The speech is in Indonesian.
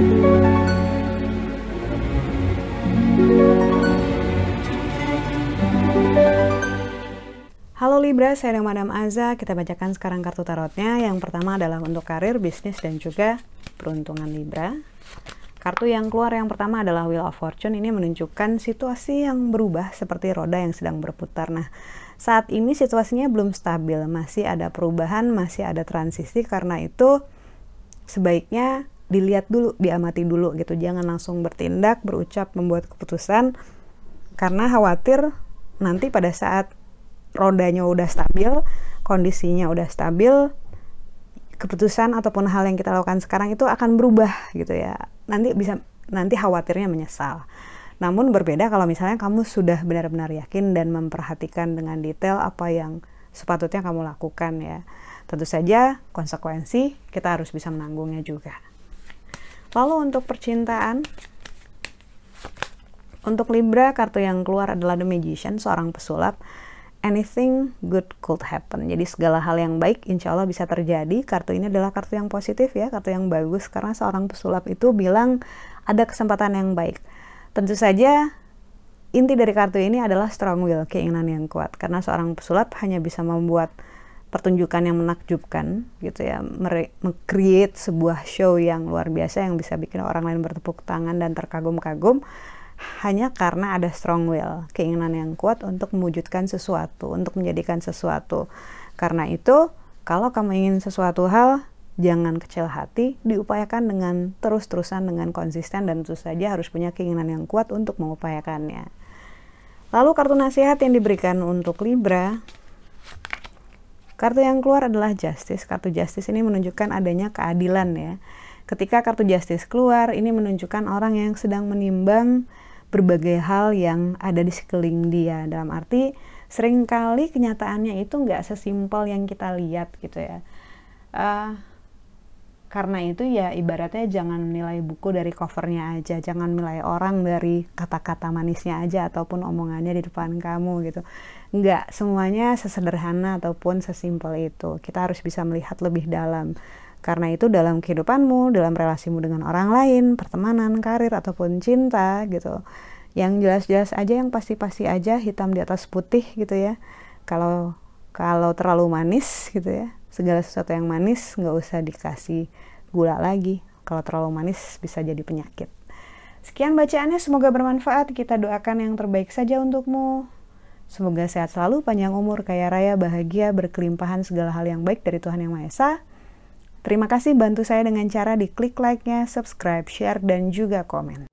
Halo Libra, saya Madam Aza. Kita bacakan sekarang kartu tarotnya. Yang pertama adalah untuk karir, bisnis, dan juga peruntungan Libra. Kartu yang keluar yang pertama adalah Wheel of Fortune. Ini menunjukkan situasi yang berubah seperti roda yang sedang berputar. Nah, saat ini situasinya belum stabil, masih ada perubahan, masih ada transisi. Karena itu sebaiknya dilihat dulu, diamati dulu gitu. Jangan langsung bertindak, berucap, membuat keputusan karena khawatir nanti pada saat rodanya udah stabil, kondisinya udah stabil, keputusan ataupun hal yang kita lakukan sekarang itu akan berubah gitu ya. Nanti bisa nanti khawatirnya menyesal. Namun berbeda kalau misalnya kamu sudah benar-benar yakin dan memperhatikan dengan detail apa yang sepatutnya kamu lakukan ya. Tentu saja konsekuensi kita harus bisa menanggungnya juga. Lalu untuk percintaan, untuk Libra kartu yang keluar adalah The Magician, seorang pesulap anything good could happen. Jadi segala hal yang baik insya Allah bisa terjadi. Kartu ini adalah kartu yang positif ya, kartu yang bagus karena seorang pesulap itu bilang ada kesempatan yang baik. Tentu saja inti dari kartu ini adalah strong will, keinginan yang kuat. Karena seorang pesulap hanya bisa membuat pertunjukan yang menakjubkan gitu ya, mengcreate sebuah show yang luar biasa yang bisa bikin orang lain bertepuk tangan dan terkagum-kagum hanya karena ada strong will, keinginan yang kuat untuk mewujudkan sesuatu, untuk menjadikan sesuatu. Karena itu, kalau kamu ingin sesuatu hal, jangan kecil hati, diupayakan dengan terus-terusan dengan konsisten dan tentu saja harus punya keinginan yang kuat untuk mengupayakannya. Lalu kartu nasihat yang diberikan untuk Libra, kartu yang keluar adalah Justice. Kartu Justice ini menunjukkan adanya keadilan ya. Ketika kartu Justice keluar, ini menunjukkan orang yang sedang menimbang berbagai hal yang ada di sekeliling dia dalam arti sering kali kenyataannya itu nggak sesimpel yang kita lihat gitu ya uh, karena itu ya ibaratnya jangan menilai buku dari covernya aja jangan menilai orang dari kata-kata manisnya aja ataupun omongannya di depan kamu gitu nggak semuanya sesederhana ataupun sesimpel itu kita harus bisa melihat lebih dalam karena itu dalam kehidupanmu, dalam relasimu dengan orang lain, pertemanan, karir ataupun cinta gitu. Yang jelas-jelas aja, yang pasti-pasti aja, hitam di atas putih gitu ya. Kalau kalau terlalu manis gitu ya, segala sesuatu yang manis nggak usah dikasih gula lagi. Kalau terlalu manis bisa jadi penyakit. Sekian bacaannya, semoga bermanfaat. Kita doakan yang terbaik saja untukmu. Semoga sehat selalu, panjang umur, kaya raya, bahagia, berkelimpahan segala hal yang baik dari Tuhan Yang Maha Esa. Terima kasih bantu saya dengan cara di klik like-nya, subscribe, share, dan juga komen.